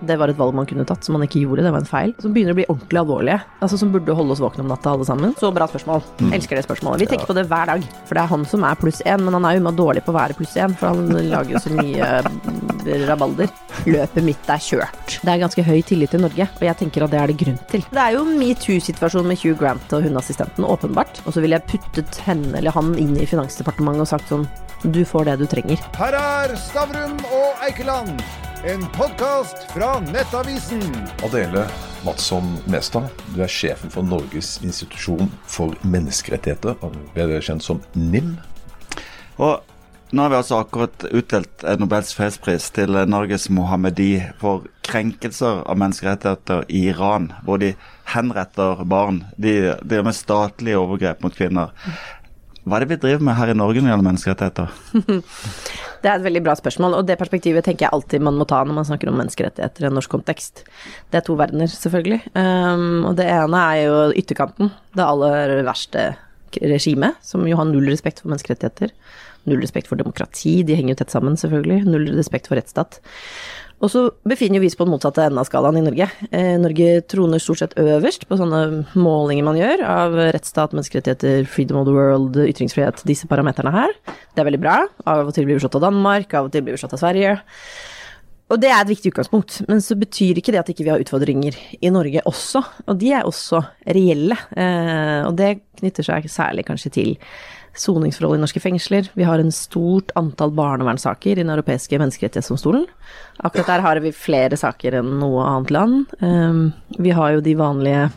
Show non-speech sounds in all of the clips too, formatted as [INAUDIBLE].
Det var et valg man kunne tatt, som man ikke gjorde. Det var en feil. Som begynner å bli ordentlig alvorlige. Altså Som burde holde oss våkne om natta, alle sammen. Så bra spørsmål. Elsker det spørsmålet. Vi tenker på det hver dag. For det er han som er pluss én, men han er jo dårlig på å være pluss én, for han lager jo så mye mm, rabalder. Løpet mitt er kjørt. Det er ganske høy tillit til Norge, og jeg tenker at det er det grunn til. Det er jo metoo-situasjonen med Hugh Grant og hundeassistenten, åpenbart. Og så ville jeg puttet henne eller han inn i Finansdepartementet og sagt sånn Du får det du trenger. Her er Stavrum og Eikeland, en podkast fra Nettavisen. Adele Madsson Mestad, du er sjefen for Norges institusjon for menneskerettigheter, bedre kjent som NIM. Og nå har vi altså akkurat utdelt Nobels fredspris til Norges Mohammedi for krenkelser av menneskerettigheter i Iran, hvor de henretter barn. De driver med statlige overgrep mot kvinner. Hva er det vi driver med her i Norge når det gjelder menneskerettigheter? [LAUGHS] Det er et veldig bra spørsmål, og det perspektivet tenker jeg alltid man må ta når man snakker om menneskerettigheter i en norsk kontekst. Det er to verdener, selvfølgelig. Um, og det ene er jo ytterkanten, det aller verste regimet, som jo har null respekt for menneskerettigheter. Null respekt for demokrati, de henger jo tett sammen, selvfølgelig. Null respekt for rettsstat. Og så befinner vi oss på den motsatte enden av skalaen i Norge. Eh, Norge troner stort sett øverst på sånne målinger man gjør av rettsstat, menneskerettigheter, freedom of the world, ytringsfrihet, disse parameterne her. Det er veldig bra. Av og til blir vi slått av Danmark, av og til blir vi slått av Sverige. Og det er et viktig utgangspunkt, men så betyr ikke det at ikke vi har utfordringer i Norge også. Og de er også reelle, eh, og det knytter seg særlig kanskje til soningsforhold i norske fengsler. Vi har en stort antall barnevernssaker i Den europeiske menneskerettighetsdomstolen. Akkurat der har vi flere saker enn noe annet land. Um, vi har jo de vanlige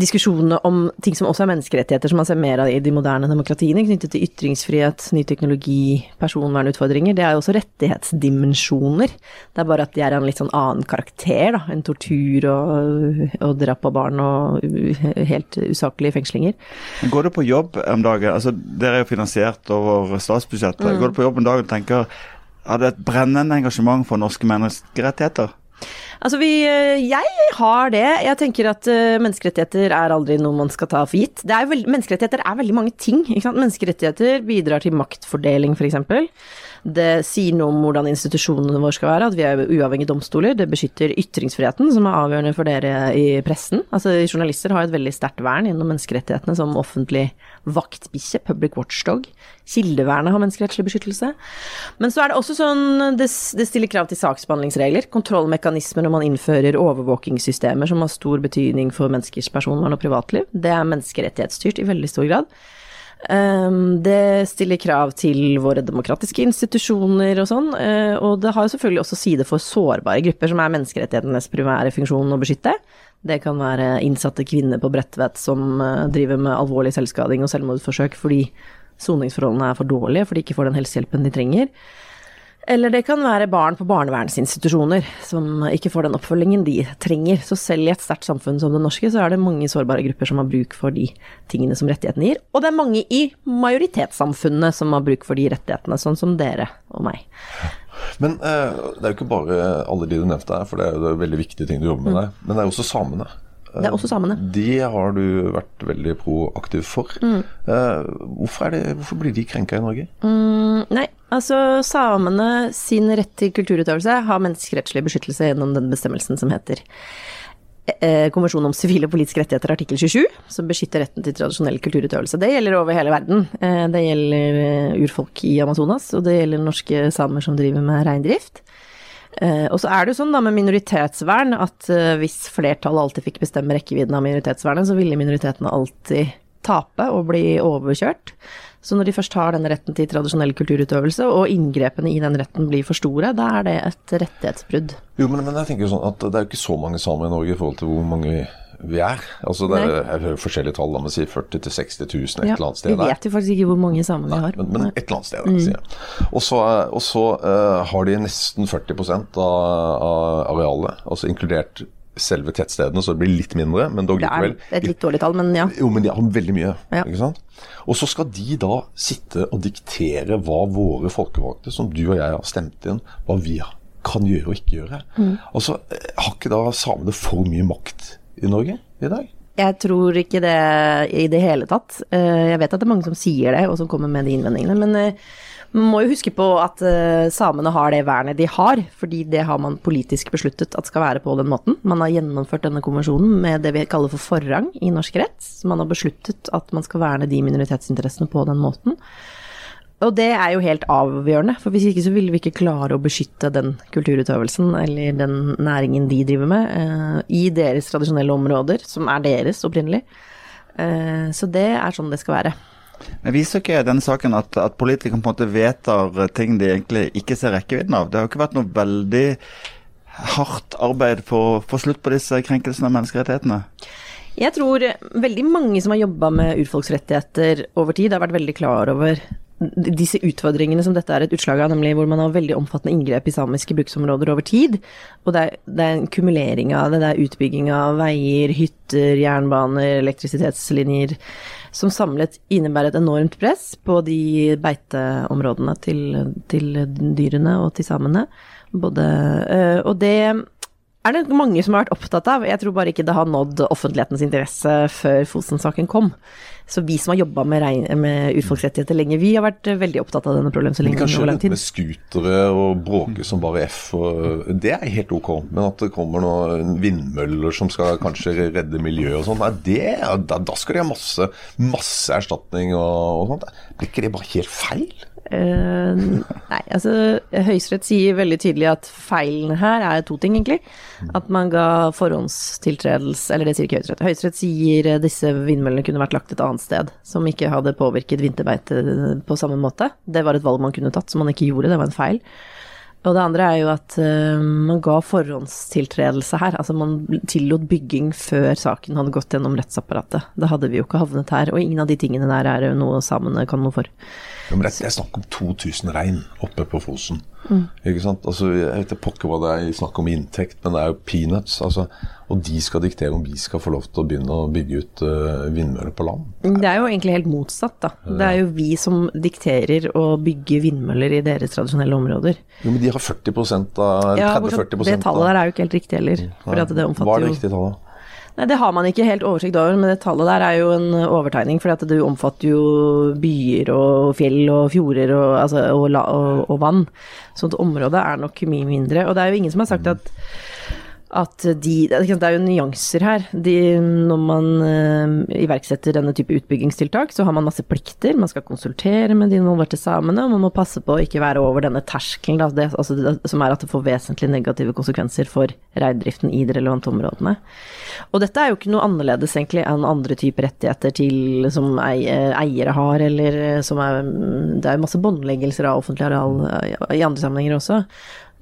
diskusjonene om ting som også er menneskerettigheter, som man ser mer av i de moderne demokratiene, knyttet til ytringsfrihet, ny teknologi, personvernutfordringer. Det er jo også rettighetsdimensjoner. Det er bare at de er av en litt sånn annen karakter, da. enn tortur og, og drap av barn og helt usaklige fengslinger. Går du på jobb om dagen, altså dere er jo finansiert over statsbudsjettet, mm. går du på jobb om dagen og tenker har du et brennende engasjement for norske menneskerettigheter? Altså vi, eh, jeg har det. Jeg tenker at eh, menneskerettigheter er aldri noe man skal ta for gitt. Er veld, menneskerettigheter er veldig mange ting. Menneskerettigheter bidrar til maktfordeling, f.eks. Det sier noe om hvordan institusjonene våre skal være, at vi er uavhengige domstoler. Det beskytter ytringsfriheten, som er avgjørende for dere i pressen. Altså, journalister har et veldig sterkt vern gjennom menneskerettighetene som offentlig vaktbikkje, public watchdog. Kildevernet har menneskerettslig beskyttelse. Men så er det også sånn det, det stiller krav til saksbehandlingsregler, kontrollmekanismer når man innfører overvåkingssystemer som har stor betydning for menneskers personvern og privatliv. Det er menneskerettighetsstyrt i veldig stor grad. Ehm, det stiller krav til våre demokratiske institusjoner og sånn, eh, og det har selvfølgelig også side for sårbare grupper, som er menneskerettighetenes primære funksjon å beskytte. Det kan være innsatte kvinner på Bredtvet som eh, driver med alvorlig selvskading og selvmordsforsøk fordi soningsforholdene er for dårlige, fordi de ikke får den helsehjelpen de trenger. Eller det kan være barn på barnevernsinstitusjoner som ikke får den oppfølgingen de trenger. Så selv i et sterkt samfunn som det norske, så er det mange sårbare grupper som har bruk for de tingene som rettighetene gir. Og det er mange i majoritetssamfunnet som har bruk for de rettighetene, sånn som dere og meg. Men eh, det er jo ikke bare alle de du nevnte her, for det er jo veldig viktige ting du jobber med mm. der. Men det er jo også samene. Det er også samene. De har du vært veldig proaktiv for. Mm. Eh, hvorfor, det, hvorfor, blir de krenka i Norge? Mm, nei, altså samene sin rett til kulturutøvelse har menneskerettslig beskyttelse gjennom den bestemmelsen som heter eh, Konvensjonen om sivile og politiske rettigheter artikkel 27, som beskytter retten til tradisjonell kulturutøvelse. Det gjelder over hele verden. Eh, det gjelder urfolk i Amazonas, og det gjelder norske samer som driver med reindrift. Uh, og så er det jo sånn da med minoritetsvern at uh, hvis flertallet alltid fikk bestemme rekkevidden av minoritetsvernet, så ville minoritetene alltid tape og bli overkjørt. Så når de først har den retten til tradisjonell kulturutøvelse, og inngrepene i den retten blir for store, da er det et rettighetsbrudd. Jo, men, men jeg tenker jo sånn at det er jo ikke så mange samer i Norge i forhold til hvor mange vi er. Altså det er, jeg hører forskjellige tall, la meg si 40 000-60 000 et ja, eller annet sted. Vi vet jo faktisk ikke hvor mange samer vi har. Men, men, et eller annet sted, mm. jeg. Og så, og så uh, har de nesten 40% av, av arealet, altså inkludert selve tettstedene, så det blir litt mindre, men dog likevel. Det er et litt dårlig tall, men ja. Jo, men de har veldig mye. Ja. ikke sant? Og så skal de da sitte og diktere hva våre folkevalgte, som du og jeg har stemt inn, hva vi kan gjøre og ikke gjøre. Mm. Altså, Har ikke da samene for mye makt i Norge i dag? Jeg tror ikke det i det hele tatt. Eh, jeg vet at det er mange som sier det, og som kommer med de innvendingene. Men eh, Man må jo huske på at uh, samene har det vernet de har, fordi det har man politisk besluttet at skal være på den måten. Man har gjennomført denne konvensjonen med det vi kaller for forrang i norsk rett. Man har besluttet at man skal verne de minoritetsinteressene på den måten. Og det er jo helt avgjørende, for hvis ikke så ville vi ikke klare å beskytte den kulturutøvelsen eller den næringen de driver med, uh, i deres tradisjonelle områder, som er deres opprinnelig. Uh, så det er sånn det skal være. Men viser ikke denne saken at, at politikerne på en måte vedtar ting de egentlig ikke ser rekkevidden av? Det har jo ikke vært noe veldig hardt arbeid for å få slutt på disse krenkelsene av menneskerettighetene? Jeg tror veldig mange som har jobba med urfolksrettigheter over tid, har vært veldig klar over disse utfordringene som dette er et utslag av, nemlig hvor man har veldig omfattende inngrep i samiske bruksområder over tid. Og det er, det er en kumulering av det. Det er utbygging av veier, hytter, jernbaner, elektrisitetslinjer som samlet innebærer et enormt press på de beiteområdene til, til dyrene og til samene. Både, øh, og det er det mange som har vært opptatt av. Jeg tror bare ikke det har nådd offentlighetens interesse før Fosen-saken kom. Så vi som har jobba med, med urfolksrettigheter lenge, vi har vært veldig opptatt av denne problemstillingen over lang tid. Med scootere og bråke som bare F, og, det er helt ok. Men at det kommer noen vindmøller som skal kanskje redde miljøet og sånn, da, da, skal de ha masse, masse erstatning og, og sånt. Blir ikke det bare helt feil? Uh, nei, altså Høyesterett sier veldig tydelig at feilen her er to ting, egentlig. At man ga forhåndstiltredelse Eller det sier ikke Høyesterett. Høyesterett sier disse vindmøllene kunne vært lagt et annet sted, som ikke hadde påvirket vinterbeite på samme måte. Det var et valg man kunne tatt, som man ikke gjorde. Det var en feil. Og det andre er jo at uh, man ga forhåndstiltredelse her. Altså man tillot bygging før saken hadde gått gjennom rettsapparatet. Da hadde vi jo ikke havnet her. Og ingen av de tingene der er jo noe samene kan noe for. Ja, men det, er snakk om 2000 rein oppe på Fosen. Mm. Ikke sant? Altså, jeg vet pokker hva det er snakk om inntekt, men det er jo peanuts. Altså, og de skal diktere om vi skal få lov til å begynne å bygge ut uh, vindmøller på land. Det er jo egentlig helt motsatt, da. Det er jo vi som dikterer å bygge vindmøller i deres tradisjonelle områder. Jo, men de har 40 av 30-40 ja, 30-40 Det tallet der er jo ikke helt riktig heller. Hva er det riktige tallet? Nei, Det har man ikke helt oversikt over, men det tallet der er jo en overtegning. For det omfatter jo byer og fjell og fjorder og, altså, og, og, og vann. Så området er nok mye mindre. Og det er jo ingen som har sagt at at de Det er jo nyanser her. De, når man uh, iverksetter denne type utbyggingstiltak, så har man masse plikter. Man skal konsultere med de involverte samene, og man må passe på å ikke være over denne terskelen, altså som er at det får vesentlig negative konsekvenser for reindriften i de relevante områdene. Og dette er jo ikke noe annerledes egentlig enn andre typer rettigheter til, som eiere har, eller som er Det er jo masse båndleggelser av offentlig areal i andre sammenhenger også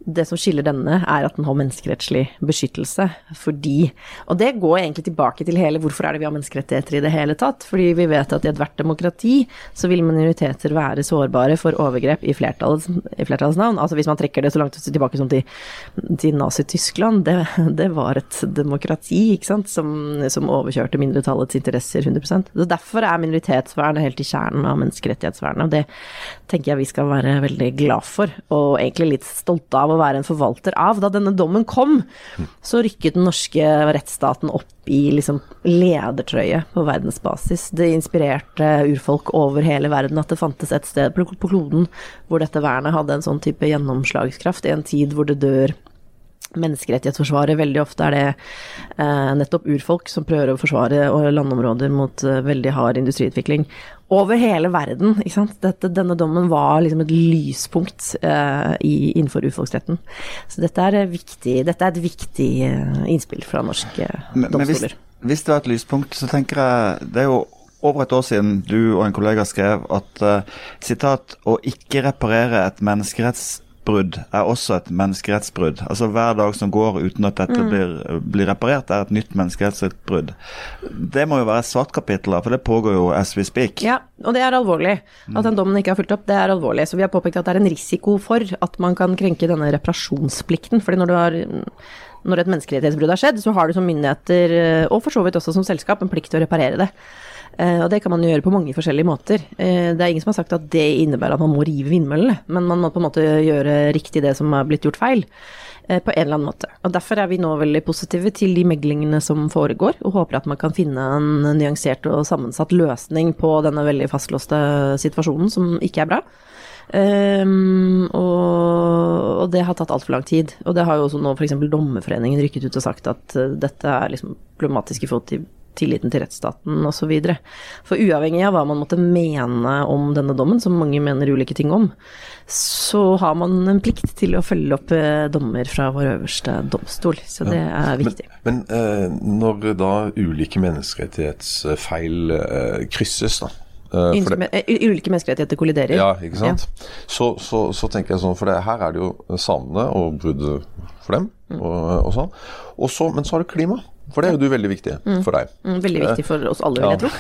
det som skiller denne, er at den har menneskerettslig beskyttelse. Fordi Og det går egentlig tilbake til hele hvorfor er det vi har menneskerettigheter i det hele tatt. Fordi vi vet at i ethvert demokrati så vil minoriteter være sårbare for overgrep i flertallets, i flertallets navn. Altså hvis man trekker det så langt tilbake som til, til Nazi-Tyskland, det, det, var et demokrati, ikke sant, som, som overkjørte mindretallets interesser 100% Så Derfor er minoritetsvernet helt i kjernen av menneskerettighetsvernet. Og det tenker jeg vi skal være veldig glad for, og egentlig litt stolte av å være en forvalter av. Da denne dommen kom, så rykket den norske rettsstaten opp i liksom ledertrøye på verdensbasis. Det inspirerte urfolk over hele verden at det fantes et sted på kloden hvor dette vernet hadde en sånn type gjennomslagskraft, i en tid hvor det dør menneskerettighetsforsvaret. Veldig ofte er det eh, nettopp urfolk som prøver å forsvare landområder mot eh, veldig hard industriutvikling. Over hele verden. ikke sant? Dette, denne dommen var liksom et lyspunkt eh, i, innenfor urfolksretten. Så dette er, viktig, dette er et viktig eh, innspill fra norske men, domstoler. Men hvis, hvis, det var et lyspunkt, så tenker jeg Det er jo over et år siden du og en kollega skrev at sitat å ikke reparere et menneskeretts brudd er også et menneskerettsbrudd. Altså Hver dag som går uten at dette mm. blir, blir, reparert, er et nytt menneskerettsbrudd. Det må jo være et svart kapittel, for det pågår jo as we speak. Ja, og det er alvorlig. At den dommen ikke har fulgt opp, det er alvorlig. Så vi har påpekt at det er en risiko for at man kan krenke denne reparasjonsplikten. fordi når du har når et menneskerettighetsbrudd har skjedd, så har du som myndigheter, og for så vidt også som selskap, en plikt til å reparere det. Eh, og det kan man gjøre på mange forskjellige måter. Eh, det er ingen som har sagt at det innebærer at man må rive vindmøllene, men man må på en måte gjøre riktig det som er blitt gjort feil. Eh, på en eller annen måte. Og Derfor er vi nå veldig positive til de meglingene som foregår, og håper at man kan finne en nyansert og sammensatt løsning på denne veldig fastlåste situasjonen, som ikke er bra. Um, og, og, det har tatt altfor lang tid. Og det har jo også nå f.eks. Dommerforeningen rykket ut og sagt at dette er liksom i forhold til tilliten til rettsstaten osv. For uavhengig av hva man måtte mene om denne dommen, som mange mener ulike ting om, så har man en plikt til å følge opp uh, dommer fra vår øverste domstol. Så det er viktig. Men, men uh, når da ulike menneskerettighetsfeil krysses, da ulike menneskerettigheter kolliderer. Ja, ikke sant. Ja. Så, så, så, tenker jeg sånn, for det, her er det jo samene og bruddet for dem. Mm. Og, og sånn. Også, men så har du klima. For det er jo du veldig viktig mm. for deg. Mm, veldig viktig for oss alle, vil jeg tro.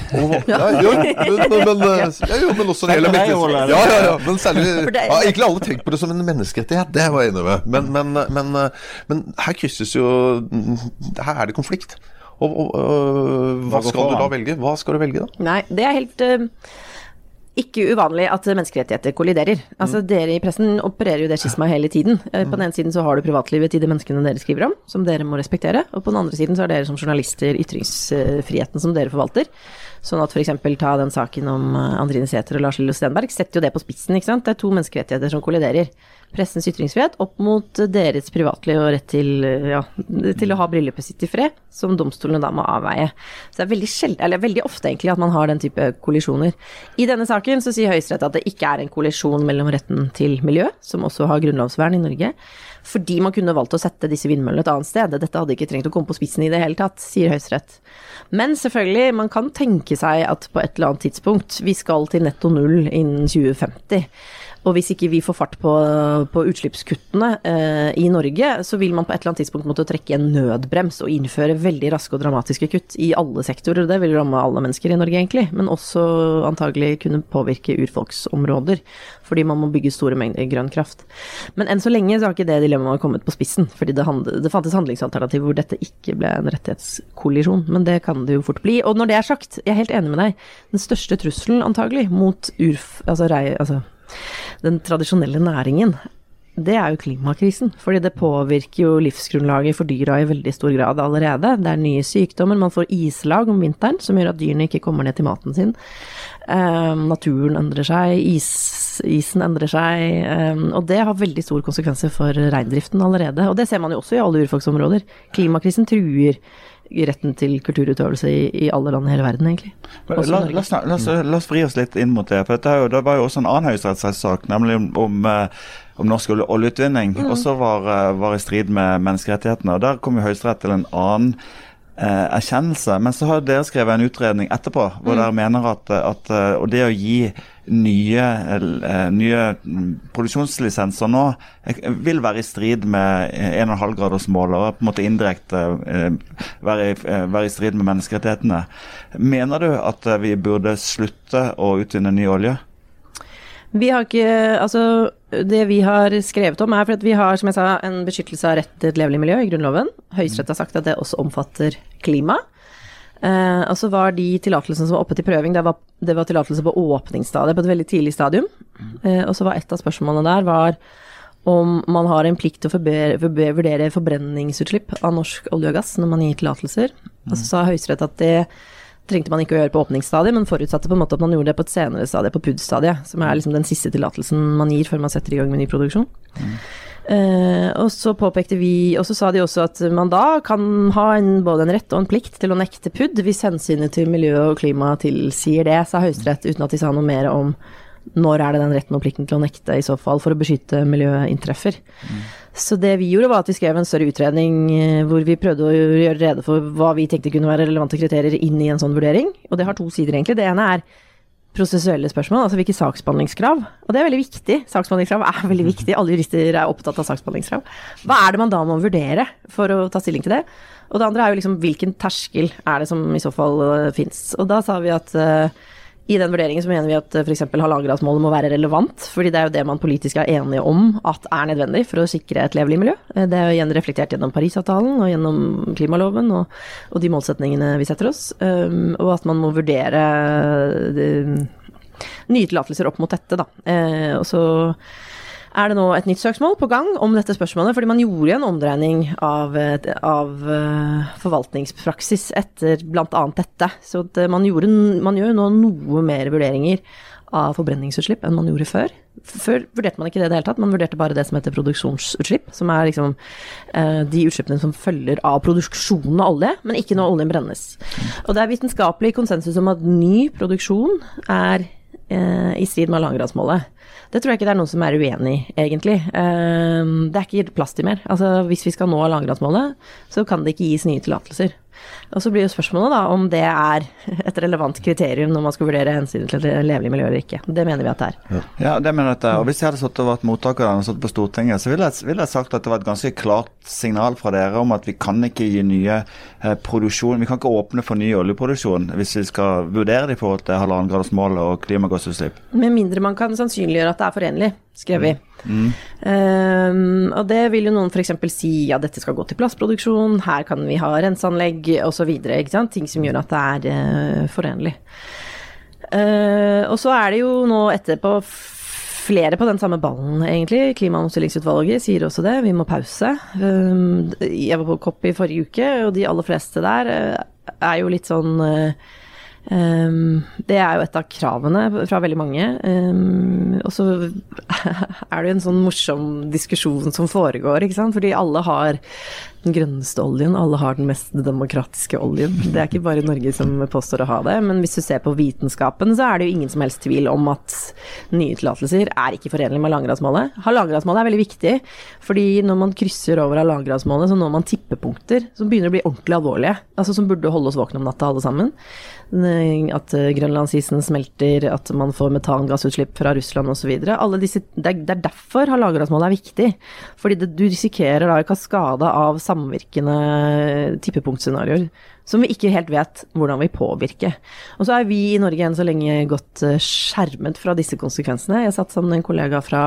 ja, [LAUGHS] ja, men, men, men, ja, men også hele Ja, ja, ja. Men særlig [LAUGHS] ja, Egentlig alle tenkt på det som en menneskerettighet, det var jeg enig med. Men, men, men, her krysses jo Her er det konflikt. Og, og, og hva skal du da velge? Hva skal du velge, da? Nei, det er helt uh, ikke uvanlig at menneskerettigheter kolliderer. Altså, mm. Dere i pressen opererer jo det skismaet [LAUGHS] hele tiden. Uh, på den ene siden så har du privatlivet til de menneskene dere skriver om, som dere må respektere. Og på den andre siden så har dere som journalister ytringsfriheten som dere forvalter. Sånn at f.eks. ta den saken om eh, Andrine Sæther og Lars Lillo Stenberg, setter jo det på spissen, ikke sant. Det er to menneskerettigheter som kolliderer pressens ytringsfrihet opp mot deres privatliv og rett til, ja, til å ha bryllupet sitt i fred, som domstolene da må avveie. Så det er veldig, sjeld, eller veldig ofte egentlig at man har den type kollisjoner. I denne saken så sier Høyesterett at det ikke er en kollisjon mellom retten til miljø, som også har grunnlovsvern i Norge, fordi man kunne valgt å sette disse vindmøllene et annet sted. Dette hadde ikke trengt å komme på spissen i det hele tatt, sier Høyesterett. Men selvfølgelig, man kan tenke seg at på et eller annet tidspunkt vi skal til netto null innen 2050. Og hvis ikke vi får fart på, på utslippskuttene eh, i Norge, så vil man på et eller annet tidspunkt måtte trekke en nødbrems og innføre veldig raske og dramatiske kutt i alle sektorer. Det vil ramme alle mennesker i Norge, egentlig, men også antagelig kunne påvirke urfolksområder. Fordi man må bygge store mengder grønn kraft. Men enn så lenge så har ikke det dilemmaet kommet på spissen. Fordi det, hand det fantes handlingsalternativ hvor dette ikke ble en rettighetskollisjon. Men det kan det jo fort bli. Og når det er sagt, jeg er helt enig med deg. Den største trusselen antagelig mot urf... Altså, rei, altså den tradisjonelle næringen, det er jo klimakrisen. Fordi det påvirker jo livsgrunnlaget for dyra i veldig stor grad allerede. Det er nye sykdommer, man får islag om vinteren som gjør at dyrene ikke kommer ned til maten sin. Um, naturen endrer seg, is, isen endrer seg, um, og det har veldig store konsekvenser for reindriften allerede. Og det ser man jo også i alle urfolksområder. Klimakrisen truer retten til kulturutøvelse i, i, alle land i hele verden, egentlig. La, la, la, la, oss vri oss litt inn mot det. for jo, Det var jo også en annen høyesterettssak, nemlig om, om, eh, om norsk oljeutvinning, mm. også var, eh, var, i strid med menneskerettighetene. og Der kom jo Høyesterett til en annen erkjennelse. Men så har dere skrevet en utredning etterpå hvor mm. dere mener at, at og det å gi nye, eh, nye produksjonslisenser nå eh, vil være i strid med 1,5-gradersmålet og på en måte indirekte eh, være, være, i strid med menneskerettighetene. Mener du at vi burde slutte å utvinne ny olje? Vi har ikke Altså, det vi har skrevet om er for at vi har, som jeg sa, en beskyttelse av rett til et levelig miljø i Grunnloven. Høyesterett har sagt at det også omfatter klima. Eh, og så var de tillatelsene som var oppe til prøving, det var, det var tillatelse på åpningsstadiet, på et veldig tidlig stadium. Eh, og så var et av spørsmålene der var om man har en plikt til å vurdere forbrenningsutslipp av norsk olje og gass når man gir tillatelser. Og så sa Høyesterett at det trengte man ikke å gjøre på åpningsstadiet, men forutsatte på en måte at man gjorde det på et senere stadie, på PUD-stadiet, som er liksom den siste tillatelsen man gir før man setter i gang med ny produksjon. Mm. Uh, og så påpekte vi, og så sa de også at man da kan ha en, både en rett og en plikt til å nekte PUD hvis hensynet til miljø og klima tilsier det, sa Høyesterett, uten at de sa noe mer om når er det den retten og plikten til å nekte i så fall, for å beskytte miljøet inntreffer. Mm. Så det vi gjorde var at vi skrev en større utredning eh, hvor vi prøvde å gjøre rede for hva vi tenkte kunne være relevante kriterier inn i en sånn vurdering. Og det har to sider, egentlig. Det ene er prosessuelle spørsmål, altså hvilke saksbehandlingskrav. Og det er veldig viktig. Saksbehandlingskrav er veldig viktig. Alle jurister er opptatt av saksbehandlingskrav. Hva er det man da må vurdere for å ta stilling til det? Og det andre er jo liksom hvilken terskel er det som i så fall uh, fins. Og da sa vi at uh, i den vurderingen så mener vi at f.eks. halvannengradsmålet må være relevant, fordi det er jo det man politisk er enige om at er nødvendig for å sikre et levelig miljø. Eh, det er jo igjen reflektert gjennom Parisavtalen og gjennom klimaloven og, og de målsetningene vi setter oss, um, og at man må vurdere de, nye tillatelser opp mot dette, da. Uh, og så er det nå et nytt søksmål på gang om dette spørsmålet, fordi man gjorde en omdreining av, av uh, forvaltningspraksis etter bl.a. dette. Så man, gjorde, man, gjør nå noe mer vurderinger av forbrenningsutslipp enn man gjorde før. Før vurderte man ikke det i det hele tatt, man vurderte bare det som heter produksjonsutslipp. Som er liksom eh, de utslippene som følger av produksjonen av olje, men ikke når oljen brennes. Og det er vitenskapelig konsensus om at ny produksjon er eh, i strid med langgradsmålet. Det tror jeg ikke det er noen som er uenig i, egentlig. Eh, det er ikke plass til mer. Altså, hvis vi skal nå langgradsmålet, så kan det ikke gis nye tillatelser. Og så blir jo spørsmålet da om det er et relevant kriterium når man skal vurdere hensynet til et levelig miljø eller ikke. Det mener vi at det er. Ja, det mener jeg at det er. Og hvis jeg hadde sittet og vært mottaker og sittet på Stortinget, så ville jeg, ville jeg, sagt at det var et ganske klart signal fra dere om at vi kan ikke gi nye eh, produksjon Vi kan ikke åpne for ny oljeproduksjon hvis vi skal vurdere det i forhold til halvannengradersmålet og klimagassutslipp. Med mindre man kan sannsynliggjøre at det er forenlig skrev vi. Mm. Um, og det vil jo noen f.eks. si ja, dette skal gå til plastproduksjon, her kan vi ha renseanlegg osv. Ting som gjør at det er uh, forenlig. Uh, og så er det jo nå etterpå flere på den samme ballen, egentlig. Klimaomstillingsutvalget sier også det, vi må pause. Um, jeg var på COP i forrige uke, og de aller fleste der uh, er jo litt sånn Um, det er jo et av kravene fra veldig mange. Um, og så [LAUGHS] er det jo en sånn morsom diskusjon som foregår, ikke sant. Fordi alle har den grønneste oljen, alle har den mest demokratiske oljen. Det er ikke bare Norge som påstår å ha det. Men hvis du ser på vitenskapen, så er det jo ingen som helst tvil om at nye tillatelser er ikke forenlig med halvannengradsmålet. Langgradsmålet er veldig viktig, fordi når man krysser over av langgradsmålet, så når man tippepunkter som begynner å bli ordentlig alvorlige. Altså som burde holde oss våkne om natta alle sammen. At eh, grønlandsisen smelter, at man får metangassutslipp fra Russland osv. Det, er, er derfor halvannengradsmålet er viktig. Fordi det, du risikerer da en kaskade av samvirkende tippepunktscenarioer som vi ikke helt vet hvordan vil påvirke. Og så er vi i Norge enn så lenge godt eh, skjermet fra disse konsekvensene. Jeg satt sammen med en kollega fra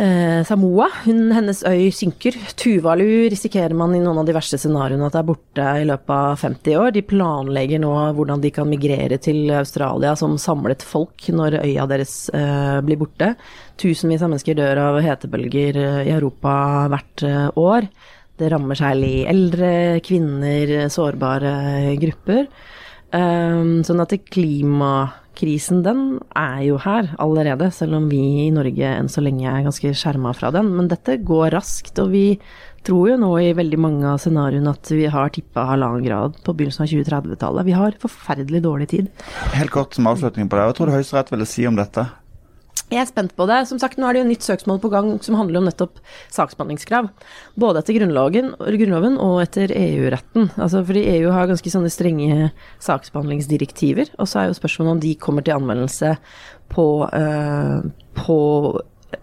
Eh, Samoa, hun, hennes øy synker. Tuvalu risikerer man i noen av de verste scenarioene at det er borte i løpet av 50 år. De planlegger nå hvordan de kan migrere til Australia som samlet folk når øya deres eh, blir borte. Tusenvis av mennesker dør av hetebølger eh, i Europa hvert eh, år. Det rammer særlig eldre, kvinner, sårbare grupper. Um, sånn at klimakrisen, den er jo her allerede, selv om vi i Norge enn så lenge er ganske skjerma fra den. Men dette går raskt, og vi tror jo nå i veldig mange av scenarioene at vi har tippa halvannen grad på begynnelsen av 2030-tallet. Vi har forferdelig dårlig tid. Helt kort som avslutning på det, hva tror du Høyesterett ville si om dette? Jeg er spent på det. Som sagt, nå er det jo nytt søksmål på gang som handler om nettopp saksbehandlingskrav. Både etter Grunnloven og etter EU-retten. Altså fordi EU har ganske sånne strenge saksbehandlingsdirektiver. Og så er jo spørsmålet om de kommer til anvendelse på, uh, på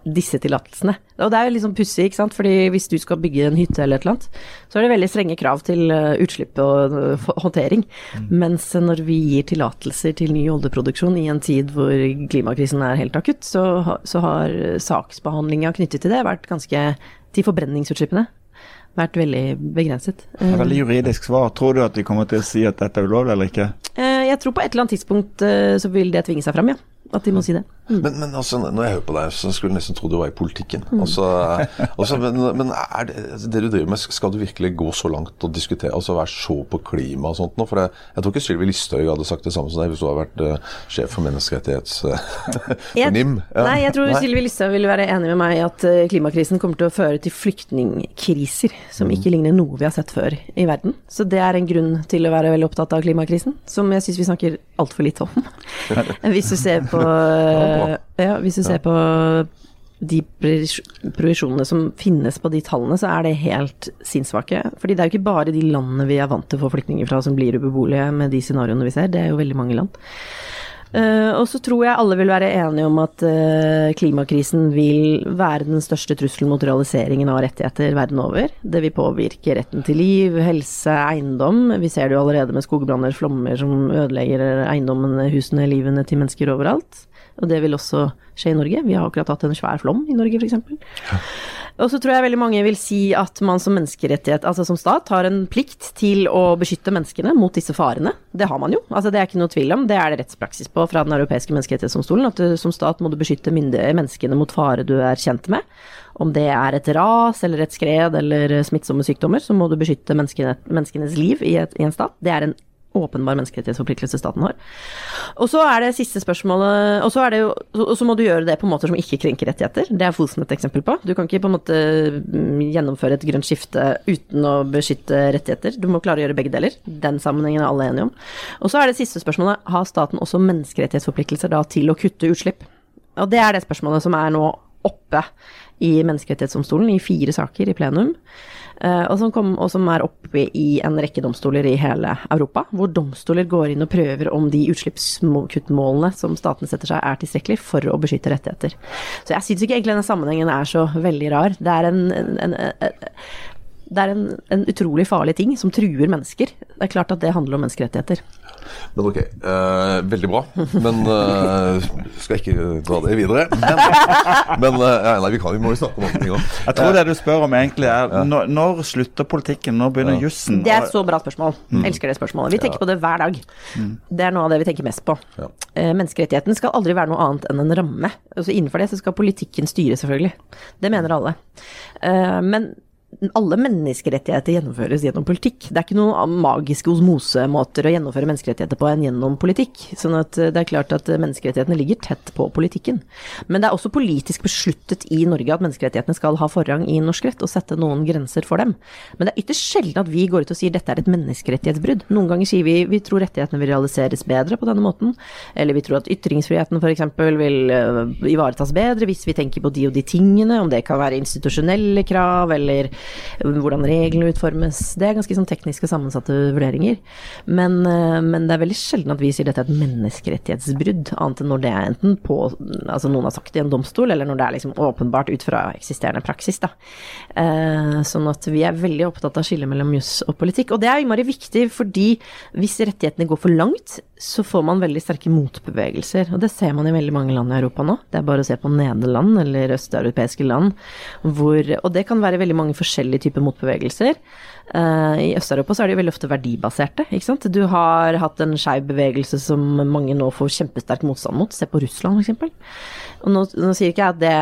disse tillatelsene. Og det er jo liksom pussig, ikke sant. Fordi hvis du skal bygge en hytte eller et eller annet, så er det veldig strenge krav til eh, utslipp og eh, håndtering. Mm. Mens når vi gir tillatelser til ny oljeproduksjon i en tid hvor klimakrisen er helt akutt, så, så har saksbehandlinga knyttet til det vært ganske Til forbrenningsutslippene vært veldig begrenset. Det er veldig juridisk svar. Tror du at de kommer til å si at dette er ulovlig eller ikke? Eh, jeg tror på et eller annet tidspunkt så vil det tvinge seg fram, ja. At de må si det. Mm. Men, men altså, når jeg hører på deg, så skulle jeg nesten tro du var i politikken. Mm. Altså, altså, men, men det, altså, det, du driver med, skal du virkelig gå så langt og diskutere, altså være så på klima og sånt nå? For det, jeg tror ikke Sylvi Listhaug hadde sagt det samme som deg hvis du hadde vært uh, sjef for menneskerettighets... [LAUGHS] for NIM. Ja. Nei, jeg tror Sylvi Listhaug ville være enig med meg i at klimakrisen kommer til å føre til flyktningkriser som mm. ikke ligner noe vi har sett før i verden. Så det er en grunn til å være veldig opptatt av klimakrisen, som jeg syns vi snakker altfor lite om. [LAUGHS] hvis du ser på ja, hvis du ser på de provisjonene som finnes på de tallene, så er det helt sinnssvake. Fordi det er jo ikke bare de landene vi er vant til å få flyktninger fra som blir ubeboelige med de scenarioene vi ser, det er jo veldig mange land. Uh, og så tror jeg alle vil være enige om at uh, klimakrisen vil være den største trusselen mot realiseringen av rettigheter verden over. Det vil påvirke retten til liv, helse, eiendom. Vi ser det jo allerede med skogbranner, flommer som ødelegger eiendommene, husene, livene til mennesker overalt. Og det vil også skje i Norge. Vi har akkurat hatt en svær flom i Norge, f.eks. Ja. Og så tror jeg veldig mange vil si at man som menneskerettighet, altså som stat, har en plikt til å beskytte menneskene mot disse farene. Det har man jo, altså det er ikke noe tvil om. Det er det rettspraksis på fra Den europeiske menneskerettighetsdomstolen. At du, som stat må du beskytte menneskene mot fare du er kjent med. Om det er et ras eller et skred eller smittsomme sykdommer, så må du beskytte menneskene, menneskenes liv i, et, i en stat. Det er en åpenbar menneskerettighetsforpliktelse staten har. Og så er det siste spørsmålet Og så, er det jo, og så må du gjøre det på måter som ikke krenker rettigheter. Det er Fosen et eksempel på. Du kan ikke på en måte mm, gjennomføre et grønt skifte uten å beskytte rettigheter. Du må klare å gjøre begge deler. Den sammenhengen er alle enige om. Og så er det siste spørsmålet har staten også menneskerettighetsforpliktelser da til å kutte utslipp? Og det er det spørsmålet som er nå oppe i Menneskerettighetsdomstolen i fire saker i plenum. Uh, og, som kom, og, som er oppe i en rekke domstoler i hele Europa, hvor domstoler går inn og prøver om de utslippskuttmålene som statene setter seg, er tilstrekkelig for å beskytte rettigheter. Så jeg syns ikke egentlig denne sammenhengen er så veldig rar. Det er en, en, en, en det er en, utrolig farlig ting som truer mennesker. Det er klart at det handler om menneskerettigheter. Men ok, uh, veldig bra. Men uh, skal ikke dra det videre. Men, men uh, nei, vi, kan, vi må jo snakke om andre ting òg. Jeg tror det du spør om egentlig er når, når slutter politikken? Når begynner ja. jussen? Det er et så bra spørsmål. Mm. Elsker det spørsmålet. Vi tenker ja. på det hver dag. Mm. Det er noe av det vi tenker mest på. Ja. menneskerettigheten skal aldri være noe annet enn en ramme. Altså Innenfor det så skal politikken styre, selvfølgelig. Det mener alle. men alle menneskerettigheter gjennomføres gjennom politikk. Det er ikke noen magiske osmosemåter å gjennomføre menneskerettigheter på enn gjennom politikk. Sånn at eh, det er klart at menneskerettighetene ligger tett på politikken. Men det er også politisk besluttet i Norge at menneskerettighetene skal ha forrang i norsk rett, og sette noen grenser for dem. Men det er ytterst sjelden at vi går ut og sier dette er et menneskerettighetsbrudd. Noen ganger sier vi vi tror rettighetene vil realiseres bedre på denne måten, eller vi tror at ytringsfriheten f.eks. vil eh, ivaretas bedre hvis vi tenker på de og de tingene, om det kan være institusjonelle krav eller hvordan reglene utformes. Det er ganske sånn tekniske sammensatte vurderinger. Men, eh, men, det er veldig sjelden at vi sier dette er et menneskerettighetsbrudd, annet enn når det er enten på Altså noen har sagt det i en domstol, eller når det er liksom åpenbart ut fra eksisterende praksis, da. Eh, sånn at vi er veldig opptatt av skillet mellom juss og politikk. Og det er innmari viktig, fordi hvis rettighetene går for langt, så får man veldig sterke motbevegelser. Og det ser man i veldig mange land i Europa nå. Det er bare å se på Nederland eller østeuropeiske land hvor Og det kan være veldig mange forskjellige typer motbevegelser. Uh, I Øst-Europa så er de veldig ofte verdibaserte, ikke sant. Du har hatt en skeiv bevegelse som mange nå får kjempesterk motstand mot. Se på Russland, f.eks. Og nå, nå, sier ikke jeg at det,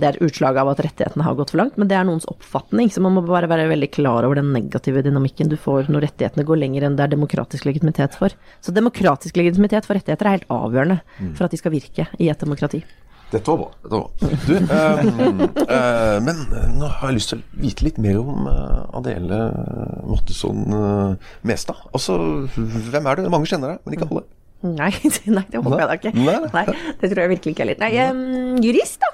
det er et utslag av at rettighetene har gått for langt, men det er noens oppfatning. Så man må bare være veldig klar over den negative dynamikken du får når rettighetene går lenger enn det er demokratisk legitimitet for. Så demokratisk legitimitet for rettigheter er helt avgjørende mm. for at de skal virke i et demokrati. Dette var bra. Dette var bra. Du, um, uh, men nå har jeg lyst til å vite litt mer om uh, Adele Mottesson uh, Mestad. Altså, hvem er du? Mange kjenner deg, men ikke alle. Nei, [LAUGHS] nei det håper jeg da ikke. Nei. nei. Det tror jeg virkelig ikke heller. Nei, um, jurist, da.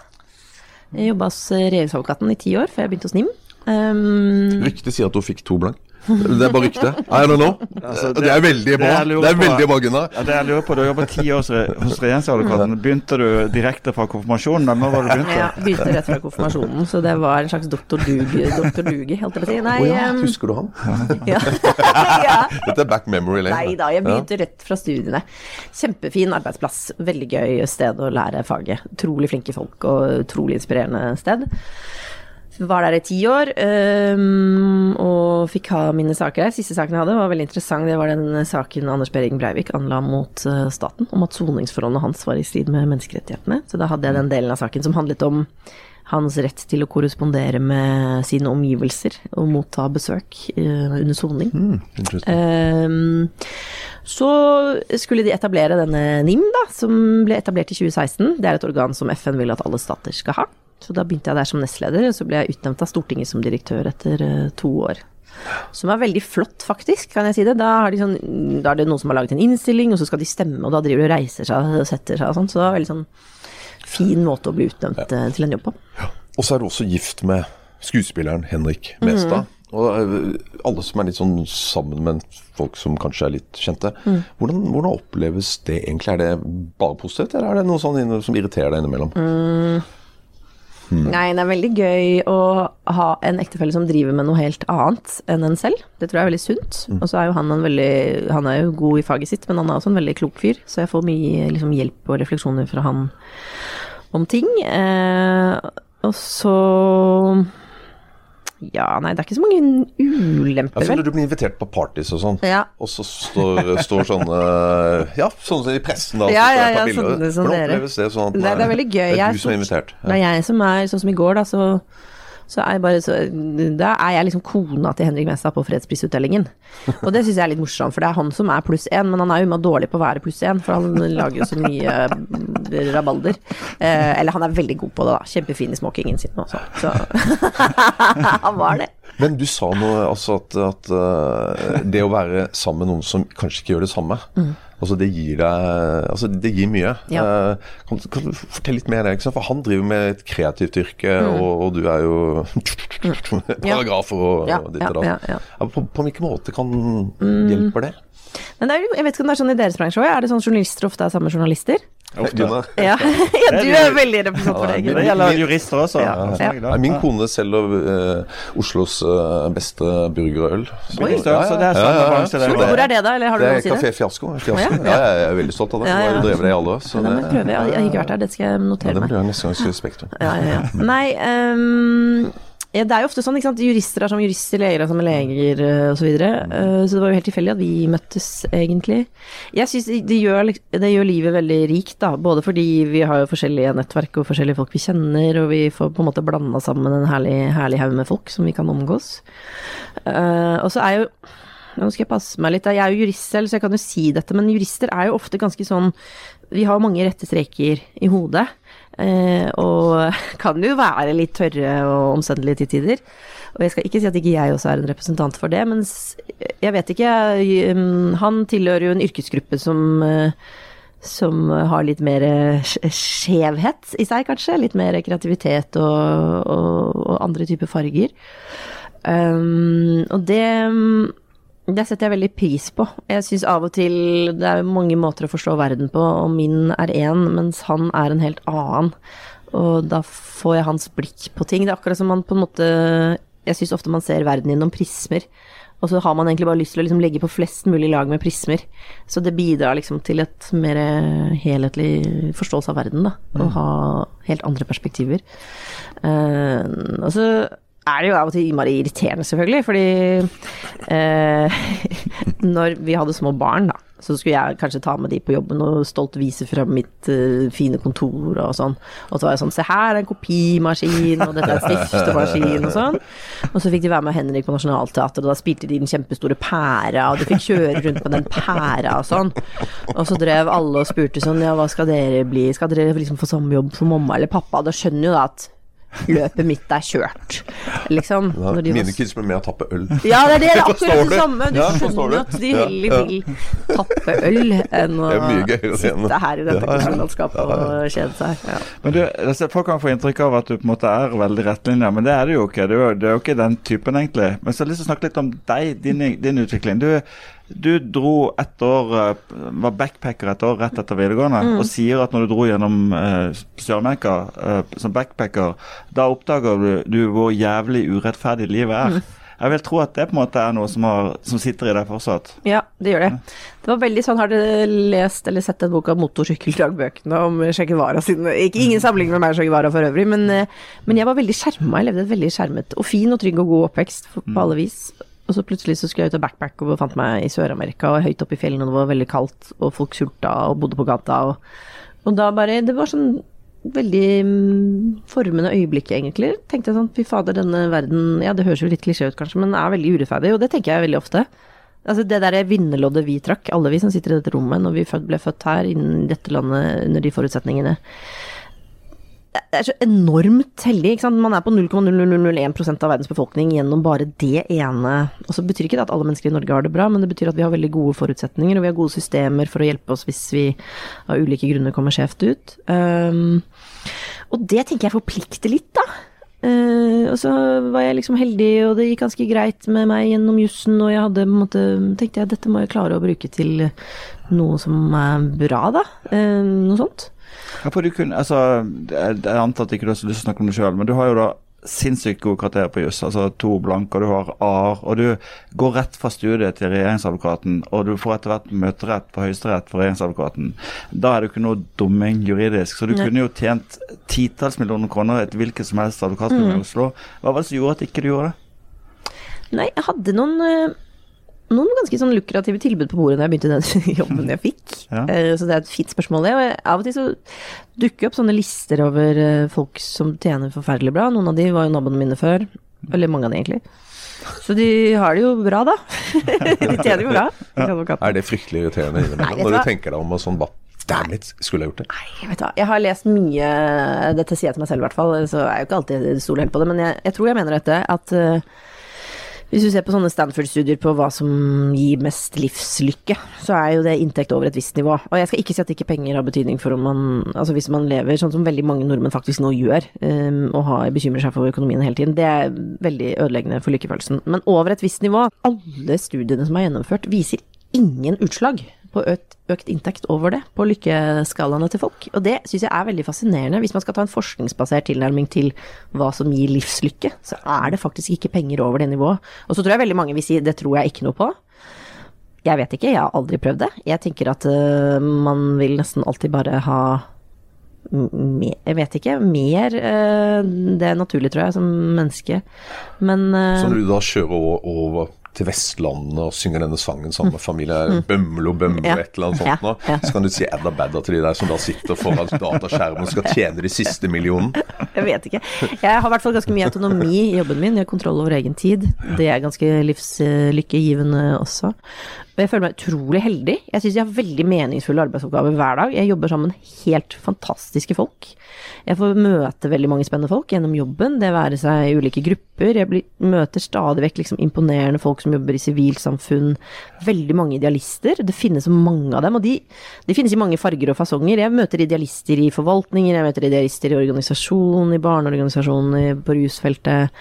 Jeg jobba hos regjeringsadvokaten i ti år før jeg begynte hos NIM. Um, Ryktet sier at hun fikk to blank. Det er bare rykte. I don't know. Altså, det, det, er veldig bra. Det, det er veldig bra, Gunnar. Ja, det jeg lurer på, Du har jobbet ti år hos regjeringsadvokaten. Begynte du direkte fra konfirmasjonen? Eller når var du begynte? Ja, begynte rett fra konfirmasjonen. Så det var en slags doktor Dugi, doktor Dugi holdt jeg på å si. Nei, oh, ja. Husker du han? [LAUGHS] ja. [LAUGHS] ja. Dette er back memory lane. Nei da, jeg begynte rett fra studiene. Kjempefin arbeidsplass. Veldig gøy sted å lære faget. Utrolig flinke folk og utrolig inspirerende sted. Var der i ti år um, og fikk ha mine saker der. Siste saken jeg hadde var veldig interessant. Det var den saken Anders Behring Breivik anla mot uh, staten, om at soningsforholdene hans var i strid med menneskerettighetene. Så da hadde jeg den delen av saken som handlet om hans rett til å korrespondere med sine omgivelser og motta besøk uh, under soning. Mm, um, så skulle de etablere denne NIM, da, som ble etablert i 2016. Det er et organ som FN vil at alle stater skal ha. Så da begynte jeg der som nestleder, og så ble jeg utnevnt av Stortinget som direktør etter uh, to år. Som er veldig flott, faktisk, kan jeg si det. Da, de sånn, da, er det noen som har laget en innstilling, og så skal de stemme, og da driver de og reiser seg og setter seg og sånn. Så det var en veldig sånn fin måte å bli utnevnt ja. uh, til en jobb på. Ja. Og så er du også gift med skuespilleren Henrik Mestad. Mm. Og uh, alle som er litt sånn sammen med folk som kanskje er litt kjente. Mm. Hvordan, hvordan, oppleves det egentlig? Er det bare positivt, eller er det noe sånn som irriterer deg innimellom? Mm. Mm. Nei, det er veldig gøy å ha en ektefelle som driver med noe helt annet enn en selv. Det tror jeg er veldig sunt. Mm. Og så er jo han en veldig Han er jo god i faget sitt, men han er også en veldig klok fyr, så jeg får mye liksom, hjelp og refleksjoner fra han om ting. Eh, og så ja, nei, det er ikke så mange ulemper, vel. Du blir invitert på parties og sånn, ja. og så står, står sånne Ja, sånne i pressen, da. Ja, ja, ja, sånne, sånne Hvordan oppleves det sånn at det, det er veldig gøy. Det er du som er invitert? Ja. Det er jeg som er Sånn som i går, da, så så er, bare så, da er jeg liksom kona til Henrik Mestad på fredsprisutdelingen. Og det syns jeg er litt morsomt, for det er han som er pluss én, men han er jo med dårlig på å være pluss én, for han lager jo så mye eh, rabalder. Eh, eller han er veldig god på det, da. Kjempefin i smokingen sin også. Så [LAUGHS] han var det. Men du sa noe, altså at, at uh, det å være sammen med noen som kanskje ikke gjør det samme, mm. Altså det gir deg Altså det gir mye. Ja. Uh, kan, kan, du fortelle litt mer om det? For han driver med et kreativt yrke, mm. og, og, du er jo paragrafer og, ja. og ditt og datt. På, på hvilken måte kan mm. hjelper det? Men det er, jeg vet ikke om det er sånn i deres bransje òg. Er det sånn journalister ofte er samme journalister? Ofte. Ja. [LAUGHS] [LAUGHS] ja, du er veldig representant for det. Det gjelder jurister også. Ja. Ja. Min kone selger uh, Oslos uh, beste burgerøl. Oi. Så det er samme bransje, det. Hvor er det, da? Eller har du det er Kafé Fiasko. Fiasko. Ja, jeg er veldig stolt av det. Jeg har drevet det i alle år. Så det, jeg. jeg har ikke vært der, det skal jeg notere meg. Ja, det blir neste gang i Spektrum. Ja, ja, ja. Nei, um, det er jo ofte sånn, ikke sant. Jurister er som jurister, leger er som leger osv. Så, videre. uh, så det var jo helt tilfeldig at vi møttes, egentlig. Jeg syns det, gjør, det gjør livet veldig rikt, da. Både fordi vi har jo forskjellige nettverk og forskjellige folk vi kjenner, og vi får på en måte blanda sammen en herlig, herlig haug med folk som vi kan omgås. Uh, og så er jo nå skal jeg passe meg litt. Jeg er jo jurist selv, så jeg kan jo si dette, men jurister er jo ofte ganske sånn Vi har mange rette streker i hodet. Eh, og [LAUGHS] kan jo være litt tørre og omstendelige til tider. Og jeg skal ikke si at ikke jeg også er en representant for det, men jeg vet ikke. Um, han tilhører jo en yrkesgruppe som eh, som har litt mer skjevhet i seg, kanskje. Litt mer kreativitet og, og, og andre typer farger. Um, og det det setter jeg veldig pris på. Jeg syns av og til det er mange måter å forstå verden på, og min er én, mens han er en helt annen. Og da får jeg hans blikk på ting. Det er akkurat som man på en måte Jeg syns ofte man ser verden gjennom prismer. Og så har man egentlig bare lyst til å liksom legge på flest mulig lag med prismer. Så det bidrar liksom til et mer helhetlig forståelse av verden, da. Å mm. ha helt andre perspektiver. Uh, og så er det jo av og til innmari irriterende, selvfølgelig, fordi eh, [LAUGHS] Når vi hadde små barn, da, så skulle jeg kanskje ta med de på jobben og stolt vise frem mitt eh, fine kontor og sånn. Og så var jeg sånn Se her er en kopimaskin, og dette er en stiftemaskin og sånn. Og så fikk de være med Henrik på Nationaltheatret, og da spilte de den kjempestore pæra, og de fikk kjøre rundt på den pæra og sånn. Og så drev alle og spurte sånn Ja, hva skal dere bli? Skal dere liksom få samme jobb som mamma eller pappa? Da skjønner jo da at løpet mitt er kjørt, liksom. Ja, mine kids blir med å tappe øl. Ja, det er, det, [LAUGHS] akkurat det samme. Du ja, skjønner at de heller vil tappe øl enn å sitte her i dette kulturlandskapet og kjede seg. Ja. Men du, altså, Folk kan få inntrykk av at du på en måte er veldig rettlinja, men det er du jo ikke. Du, du er jo ikke den typen, egentlig. Men så har jeg lyst til å snakke litt om deg, din, din utvikling. Du du dro et år, eh, var backpacker et år rett etter videregående, mm. og sier at når du dro gjennom eh, Sør-Amerika eh, som backpacker, da oppdager du, du, hvor jævlig urettferdig livet er. Mm. Jeg vil tro at det på en måte er noe som, har, som sitter i deg fortsatt. Ja, det gjør det. Det var veldig sånn, Har dere lest eller sett den boka 'Motorsykkeldagbøkene' om Che Guevara sine Ikke ingen sammenligning med meg og Che Guevara for øvrig, men, eh, men jeg var veldig skjerma. Jeg levde et veldig skjermet og fin og trygg og god oppvekst på mm. alle vis. Og så plutselig så skulle jeg ut og backpack og fant meg i Sør-Amerika og høyt oppe i fjellene, og det var veldig kaldt, og folk sulta og bodde på gata. Og, og da bare Det var sånn veldig mm, formende øyeblikk, egentlig. Tenkte jeg sånn, fy fader, denne verden Ja, det høres jo litt klisjé ut, kanskje, men er veldig urettferdig, og det tenker jeg veldig ofte. Altså Det derre vinnerloddet vi trakk, alle vi som sitter i dette rommet når vi ble født her, innen dette landet, under de forutsetningene det er så enormt heldig. Ikke sant? Man er på 0,0001 av verdens befolkning gjennom bare det ene. Og så betyr ikke det at alle mennesker i Norge har det bra, men det betyr at vi har veldig gode forutsetninger, og vi har gode systemer for å hjelpe oss hvis vi av ulike grunner kommer skjevt ut. Um, og det tenker jeg forplikter litt, da. Uh, og så var jeg liksom heldig, og det gikk ganske greit med meg gjennom jussen, og jeg hadde måte tenkte jeg dette må jeg klare å bruke til noe som er bra, da. Uh, noe sånt. Ja, for du kunne, altså, jeg, antar at ikke du har lyst til å snakke om det sjøl, men du har jo da sinnssykt gode karakterer på juss. Altså to blanke, og du har A-er. Og du går rett fra studiet til regjeringsadvokaten, og du får etter hvert møterett på Høyesterett for regjeringsadvokaten. Da er det ikke noe dumming juridisk. Så du Nei. kunne jo tjent titalls millioner kroner et hvilket som helst advokatfirma mm. i Oslo. Hva var det som gjorde at ikke du gjorde det? Nei, jeg hadde noen uh noen ganske sånn lukrative tilbud på bordet da jeg begynte den [LAUGHS] jobben jeg fikk. Ja. Eh, Så det er et fint spørsmål, det. Og av og til så dukker opp sånne lister over eh, folk som tjener forferdelig bra. Noen av de var jo naboene mine før. Eller mange av de, egentlig. Så de har det jo bra, da. [LAUGHS] de tjener jo bra. Ja. Er det fryktelig irriterende Nei, innimellom? Når du tenker deg om og sånn bare Damn it, skulle jeg gjort det? Nei, jeg vet hva. Jeg har lest mye Dette sier jeg til meg selv, i hvert fall. Så er jeg jo ikke alltid stoler helt på det. Men jeg, jeg tror jeg mener dette at uh, hvis du ser på sånne Stanford-studier på hva som gir mest livslykke, så er jo det inntekt over et visst nivå. Og jeg skal ikke si at ikke penger har betydning for om man Altså hvis man lever sånn som veldig mange nordmenn faktisk nå gjør, um, og har, bekymrer seg for økonomien hele tiden, det er veldig ødeleggende for lykkefølelsen. Men over et visst nivå, alle studiene som er gjennomført, viser ingen utslag på økt, økt inntekt over det, på lykkeskalaene til folk. Og det syns jeg er veldig fascinerende. Hvis man skal ta en forskningsbasert tilnærming til hva som gir livslykke, så er det faktisk ikke penger over det nivået. Og så tror jeg veldig mange vil si det tror jeg ikke noe på. Jeg vet ikke, jeg har aldri prøvd det. Jeg tenker at uh, man vil nesten alltid bare ha mer, jeg vet ikke, mer øh, Det er naturlig, tror jeg, som menneske. Men øh, Så når du da kjører over til Vestlandet og synger denne sangen sammen med familie, bømlo, bømlo, Ja. et eller annet sånt nå, så kan du si edda badda til de der som da sitter foran dataskjermen og skal tjene de siste millionene. Jeg vet ikke. Jeg har i hvert fall ganske mye autonomi i jobben min. Jeg har kontroll over egen tid. Det er ganske livslykkegivende også. Og jeg føler meg utrolig heldig. Jeg syns jeg har veldig meningsfulle arbeidsoppgaver hver dag. Jeg jobber sammen helt fantastiske folk. Jeg får møte veldig mange spennende folk gjennom jobben, det være seg i ulike grupper. Jeg blir, møter stadig vekk liksom imponerende folk som jobber i sivilsamfunn. Veldig mange idealister. Det finnes mange av dem, og de, de finnes i mange farger og fasonger. Jeg møter idealister i forvaltninger, jeg møter idealister i organisasjon, i barneorganisasjoner, på rusfeltet.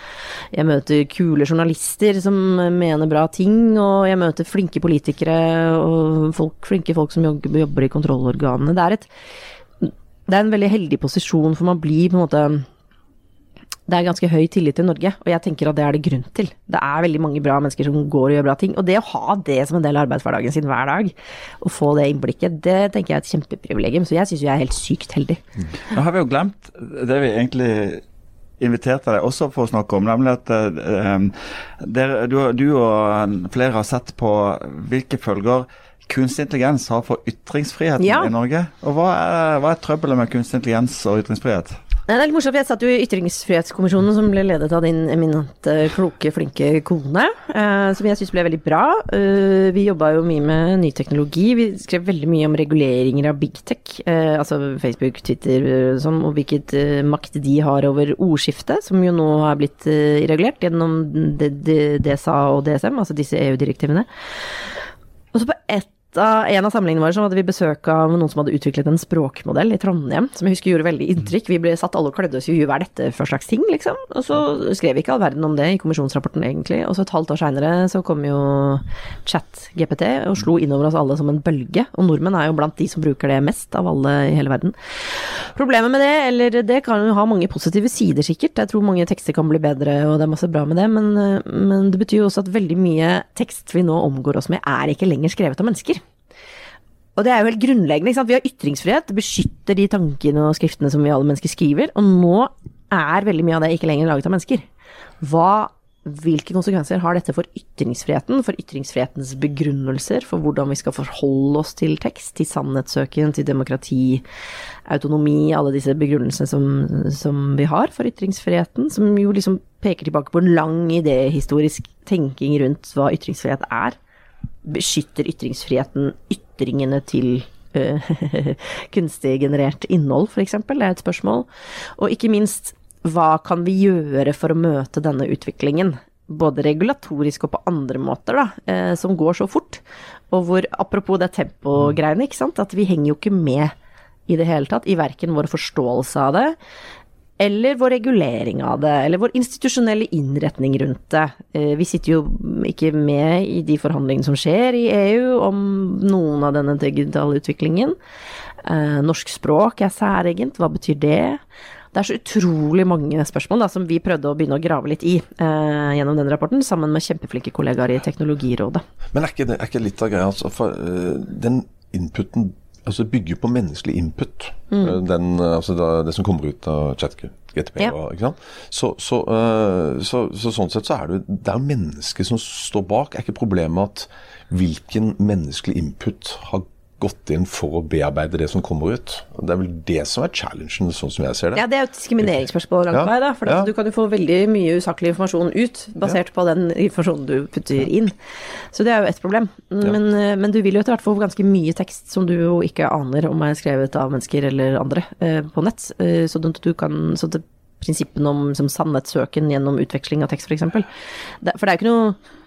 Jeg møter kule journalister som mener bra ting, og jeg møter flinke politikere og folk, flinke folk som jobber, jobber i kontrollorganene. Det er et det er en veldig heldig posisjon, for man blir på en måte Det er ganske høy tillit i Norge, og jeg tenker at det er det grunn til. Det er veldig mange bra mennesker som går og gjør bra ting, og det å ha det som en del av arbeidshverdagen sin hver dag, og få det innblikket, det tenker jeg er et kjempeprivilegium. Så jeg syns jo jeg er helt sykt heldig. Nå har vi jo glemt det vi egentlig inviterte deg også for å snakke om, nemlig at uh, der, du, du og flere har sett på hvilke følger kunstig intelligens har for ytringsfriheten Ja. i Norge. Og hva er, hva er trøbbelet med kunstig intelligens og ytringsfrihet? Det er litt morsomt, for jeg satt jo i Ytringsfrihetskommisjonen, som ble ledet av din eminente, kloke, flinke kone, eh, som jeg syns ble veldig bra. Eh, vi jobba jo mye med ny teknologi. Vi skrev veldig mye om reguleringer av big tech, eh, altså Facebook, Twitter, og sånn, og hvilket eh, makt de har over ordskiftet, som jo nå har blitt eh, regulert gjennom DSA og DSM, altså disse EU-direktivene. Og så på ett av, en av samlingene våre så hadde vi besøk av noen som hadde utviklet en språkmodell i Trondheim, som jeg husker gjorde veldig inntrykk. Vi ble satt alle og klødde oss i huet, hva er dette for slags ting, liksom? Og så skrev vi ikke all verden om det i kommisjonsrapporten, egentlig. Og så et halvt år seinere så kom jo chat-GPT og slo innover oss alle som en bølge. Og nordmenn er jo blant de som bruker det mest av alle i hele verden. Problemet med det, eller det kan jo ha mange positive sider sikkert, jeg tror mange tekster kan bli bedre og det er masse bra med det, men, men det betyr jo også at veldig mye tekst vi nå omgår oss med, er ikke lenger skrevet av mennesker. Og det er jo helt grunnleggende. ikke sant? Vi har ytringsfrihet, beskytter de tankene og skriftene som vi alle mennesker skriver, og nå er veldig mye av det ikke lenger laget av mennesker. Hva, hvilke konsekvenser har dette for ytringsfriheten, for ytringsfrihetens begrunnelser, for hvordan vi skal forholde oss til tekst, til sannhetssøken, til demokrati, autonomi, alle disse begrunnelsene som, som vi har for ytringsfriheten, som jo liksom peker tilbake på en lang idéhistorisk tenking rundt hva ytringsfrihet er beskytter ytringsfriheten ytringene til øh, [LAUGHS] kunstig generert innhold, f.eks.? Det er et spørsmål. Og ikke minst, hva kan vi gjøre for å møte denne utviklingen? Både regulatorisk og på andre måter, da, eh, som går så fort. Og hvor, apropos det tempogreiene, ikke sant, at vi henger jo ikke med i det hele tatt, i verken vår forståelse av det, eller vår regulering av det, eller vår institusjonelle innretning rundt det. Eh, Vi sitter jo ikke med i de forhandlingene som skjer i EU om noen av denne digitale utviklingen. Eh, Norsk språk er særegent, hva betyr det? Det er så utrolig mange spørsmål da, som vi prøvde å begynne å grave litt i eh, gjennom den rapporten, sammen med kjempeflinke kollegaer i Teknologirådet. Men er ikke det er ikke litt av greia, altså? For uh, den inputen altså bygger på menneskelig input. Mm. Eh, Den, eh, altså det som kommer ut av ChatGPT. Ja. Og? Så, så, øh, så, så sånn sett så er det det er mennesket som står bak. Er ikke problemet at hvilken menneskelig input har gått inn for å bearbeide det som kommer ut? Det er vel det som er challengen, sånn som jeg ser det. Ja, det er jo et diskrimineringsspørsmål langt Ja, vei, da. For ja. du kan jo få veldig mye usaklig informasjon ut, basert på den informasjonen du putter inn. Så det er jo ett problem. Men, eh, men du vil jo etter hvert få ganske mye tekst som du jo ikke aner om er skrevet av mennesker eller andre eh, på nett. Eh, så du, du kan så det, Prinsippene om som sannhetssøken gjennom utveksling av tekst, f.eks. For det er jo ikke noe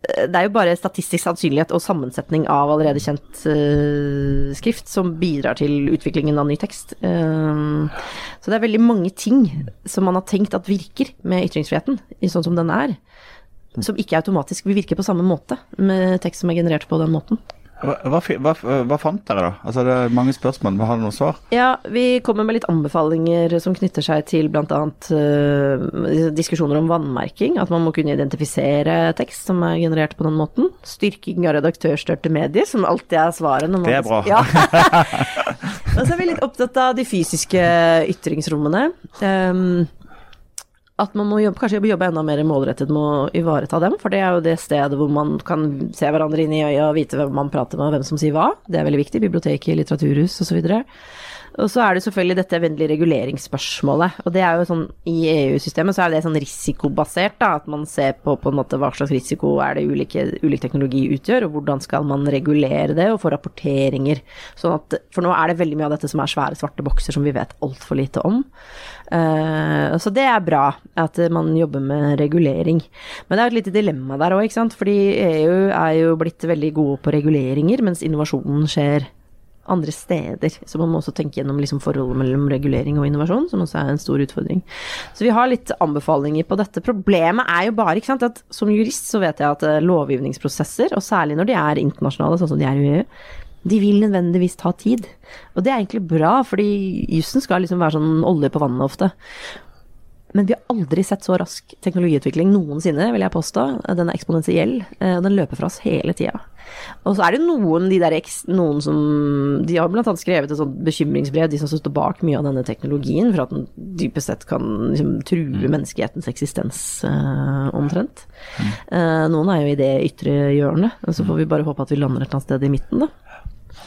det er jo bare statistisk sannsynlighet og sammensetning av allerede kjent uh, skrift som bidrar til utviklingen av ny tekst. Uh, så det er veldig mange ting som man har tenkt at virker med ytringsfriheten, i sånn som den er, som ikke automatisk vil virke på samme måte med tekst som er generert på den måten. Hva, hva, hva, hva fant dere, da? Altså, Det er mange spørsmål, men har dere noe svar? Ja, vi kommer med litt anbefalinger som knytter seg til bl.a. Uh, diskusjoner om vannmerking. At man må kunne identifisere tekst som er generert på den måten. Styrking av redaktørstørte medier, som alltid er svaret. Det er bra. [LAUGHS] Ja. Og så er vi litt opptatt av de fysiske ytringsrommene. Um, at man må jobbe, kanskje jobbe enda mer målrettet med å ivareta dem, for det er jo det stedet hvor man kan se hverandre inn i øya og vite hvem man prater med og hvem som sier hva. Det er veldig viktig. Biblioteket, litteraturhus osv. Og så er det selvfølgelig dette vennlige reguleringsspørsmålet. Og det er jo sånn i EU-systemet så er det sånn risikobasert, da. At man ser på på en måte hva slags risiko er det ulike, ulik teknologi utgjør, og hvordan skal man regulere det og få rapporteringer. Sånn at, for nå er det veldig mye av dette som er svære svarte bokser som vi vet altfor lite om. Uh, så det er bra at man jobber med regulering. Men det er et lite dilemma der òg, ikke sant. Fordi EU er jo blitt veldig gode på reguleringer, mens innovasjonen skjer andre steder. Så man må også tenke gjennom liksom forholdet mellom regulering og innovasjon, som også er en stor utfordring. Så vi har litt anbefalinger på dette. Problemet er jo bare ikke sant, at som jurist så vet jeg at eh, lovgivningsprosesser, og særlig når de er internasjonale, sånn som de er i EU, de vil nødvendigvis ta tid. Og det er egentlig bra, fordi jussen skal liksom være sånn olje på vannet ofte. Men vi har aldri sett så rask teknologiutvikling noensinne, vil jeg påstå. Den er eksponentiell, eh, og den løper fra oss hele tida. Og så er det noen, de der eks, noen som De har annet skrevet et sånt bekymringsbrev, de som står bak mye av denne teknologien, for at den dypest sett kan liksom, true menneskehetens eksistens uh, omtrent. Eh, noen er jo i det ytre hjørnet, så får vi bare håpe at vi lander et eller annet sted i midten, da.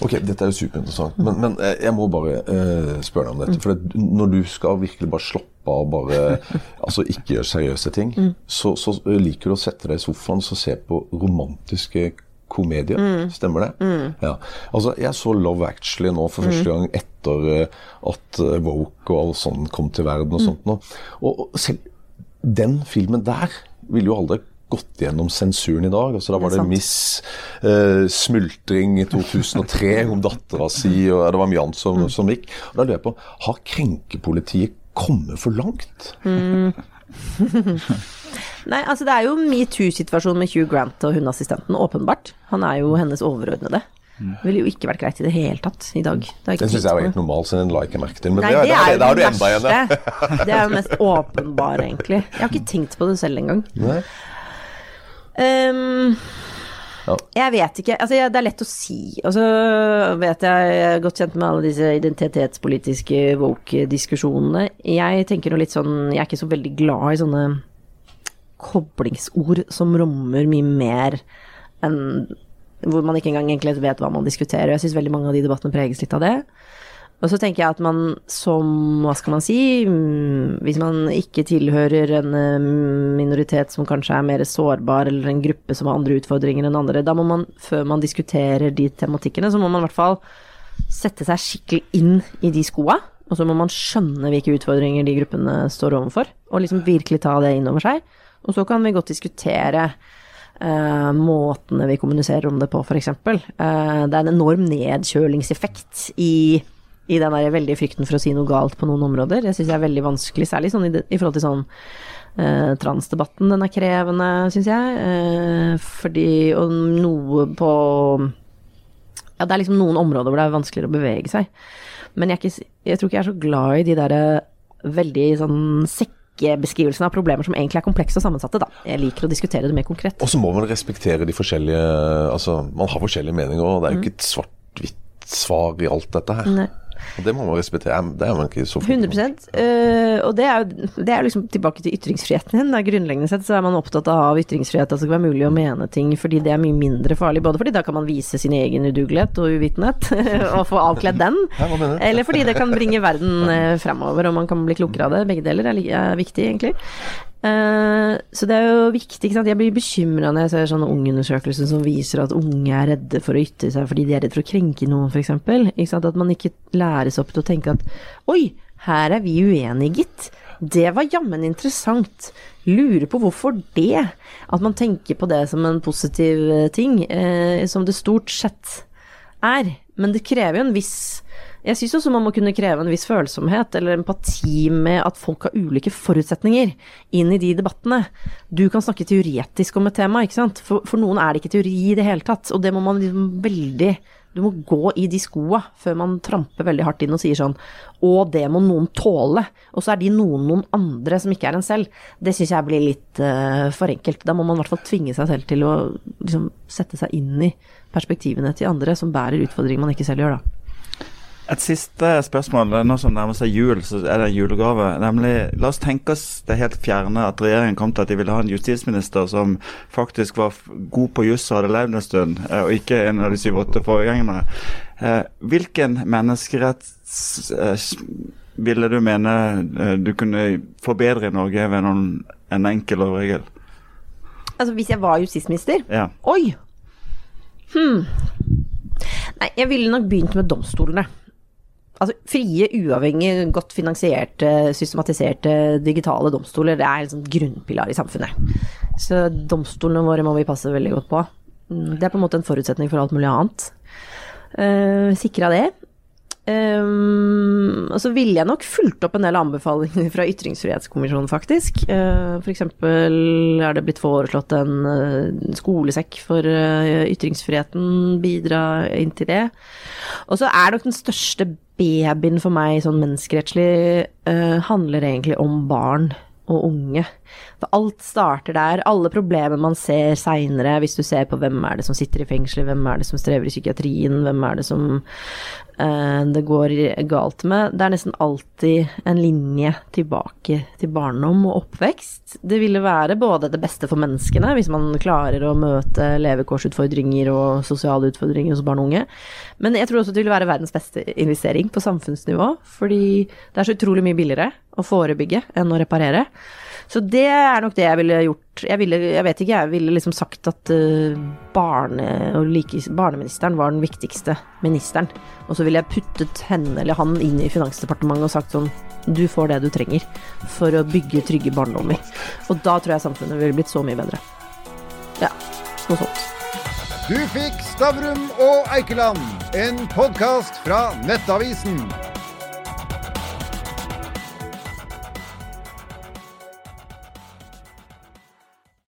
Ok, dette er jo superinteressant, men, men eh, jeg må bare uh, spørre deg om dette. For det, når du skal virkelig bare slappe av, bare [LAUGHS] altså ikke gjøre seriøse ting, så, så liker du å sette deg i sofaen og se på romantiske komedier. Stemmer det? Ja. Altså, jeg så Love Actually nå for første gang etter eh, at eh, Woke og alt sånn kom til verden og sånt nå. Og, og selv den filmen der ville jo aldri gått gjennom sensuren i dag. Altså, da var Det det. Miss eh, Smultring i 2003 om [LAUGHS] dattera si, og det var mye annet som, som gikk. Og da lurer jeg på, har krenkepolitiet kommet for langt? [LAUGHS] [LAUGHS] Nei, altså det er jo metoo-situasjonen med Hugh Grant og hundeassistenten, åpenbart. Han er jo hennes overordnede. Det ville jo ikke vært greit i det hele tatt i dag. Det det syns jeg var helt normalt, så den la ikke merke til. Men Nei, det, det det, er jo det verste. Det er jo mest åpenbare, egentlig. Jeg har ikke tenkt på det selv engang. Ehm, Ja. Jeg vet ikke. Altså, det er lett å si. Og så vet jeg, jeg er godt kjent med alle disse identitetspolitiske woke-diskusjonene. Jeg tenker noe litt sånn Jeg er ikke så veldig glad i sånne koblingsord som rommer mye mer enn Hvor man ikke engang egentlig vet hva man diskuterer. Jeg syns veldig mange av de debattene preges litt av det. Og så tenker jeg at man som, hva skal man si, mm, hvis man ikke tilhører en eh, minoritet som kanskje er mer sårbar, eller en gruppe som har andre utfordringer enn andre, da må man, før man diskuterer de tematikkene, så må man i hvert fall sette seg skikkelig inn i de skoa. Og så må man skjønne hvilke utfordringer de gruppene står overfor, og liksom virkelig ta det inn over seg. Og så kan vi godt diskutere Uh, måtene vi kommuniserer om det på, f.eks. Uh, det er en enorm nedkjølingseffekt i, i den der veldige frykten for å si noe galt på noen områder. Jeg syns det er veldig vanskelig, særlig sånn i, det, i forhold til sånn eh, transdebatten. Den er krevende, syns jeg. Eh, fordi Og noe på Ja, det er liksom noen områder hvor det er vanskeligere å bevege seg. Men jeg, ikke, jeg tror ikke jeg er så glad i de derre veldig sånn sekkebeskrivelsene av problemer som egentlig er komplekse og sammensatte, da. Jeg liker å diskutere det mer konkret. Og så må man respektere de forskjellige Altså, man har forskjellige meninger, og det er jo Mm. ikke et svart-hvitt svar i alt dette her. Nei. Og det må man respektere. Det er man ikke så 100 uh, Og det er jo det er liksom tilbake til ytringsfriheten igjen. Grunnleggende sett så er man opptatt av ytringsfrihet, at det skal være mulig å mene ting fordi det er mye mindre farlig. Både fordi da kan man vise sin egen udugelighet og uvitenhet [LAUGHS] og få avkledd den. Eller fordi det kan bringe verden uh, fremover og man kan bli klokere av det. Begge deler er, er viktig, egentlig. Uh, så det er jo viktig. ikke sant? Jeg blir bekymra når jeg ser sånne ungeundersøkelser som viser at unge er redde for å ytre seg fordi de er redde for å krenke noen, f.eks. At man ikke læres opp til å tenke at oi, her er vi uenige, gitt. Det var jammen interessant. Lurer på hvorfor det. At man tenker på det som en positiv eh, ting, eh, som det stort sett er. Men det krever jo en viss jeg syns også man må kunne kreve en viss følsomhet eller empati med at folk har ulike forutsetninger inn i de debattene. Du kan snakke teoretisk om et tema, ikke sant. For, for noen er det ikke teori i det hele tatt. Og det må man liksom veldig du må gå i de skoa før man tramper veldig hardt inn og sier sånn Og det må noen tåle. Og så er de noen noen andre som ikke er en selv. Det syns jeg blir litt uh, for enkelt. Da må man i hvert fall tvinge seg selv til å liksom, sette seg inn i perspektivene til andre som bærer utfordringer man ikke selv gjør, da. Et siste spørsmål. Nå som nærmer seg jul, så er det en julegave. Nemlig, La oss tenke oss det helt fjerne at regjeringen kom til at de ville ha en justisminister som faktisk var god på juss og hadde levd en stund, eh, og ikke en av de syv-åtte forgjengerne. Eh, hvilken menneskerett eh, ville du mene du kunne forbedre i Norge ved noen, en enkel lovregel? Altså hvis jeg var justisminister? Ja. Oi! Hm. Nei, jeg ville nok begynt med domstolene. Altså, frie, uavhengige, godt finansierte, systematiserte digitale domstoler, det er en sånn grunnpilar i samfunnet. Så domstolene våre må vi passe veldig godt på. Det er på en måte en forutsetning for alt mulig annet. Uh, Sikra det. Um, og så ville jeg nok fulgt opp en del anbefalinger fra Ytringsfrihetskommisjonen, faktisk. Uh, for eksempel er det blitt foreslått en uh, skolesekk for uh, ytringsfriheten, bidra inn til det. Og så er nok den største babyen for meg sånn menneskerettslig handler egentlig om barn og unge. For alt starter der. Alle problemer man ser seinere, hvis du ser på hvem er det som sitter i fengsel, hvem er det som strever i psykiatrien, hvem er det som uh, det går galt med. Det er nesten alltid en linje tilbake til barndom og oppvekst. Det ville være både det beste for menneskene, hvis man klarer å møte levekårsutfordringer og sosiale utfordringer hos barn og unge. Men jeg tror også det ville være verdens beste investering på samfunnsnivå, fordi det er så utrolig mye billigere å forebygge enn å reparere. Så det er nok det jeg ville gjort. Jeg, ville, jeg vet ikke, jeg ville liksom sagt at uh, barne, like, barneministeren var den viktigste ministeren. Og så ville jeg puttet henne eller han inn i Finansdepartementet og sagt sånn Du får det du trenger for å bygge trygge barndommer. Og da tror jeg samfunnet ville blitt så mye bedre. Ja, noe sånt. Du fikk Stavrum og Eikeland, en podkast fra Nettavisen.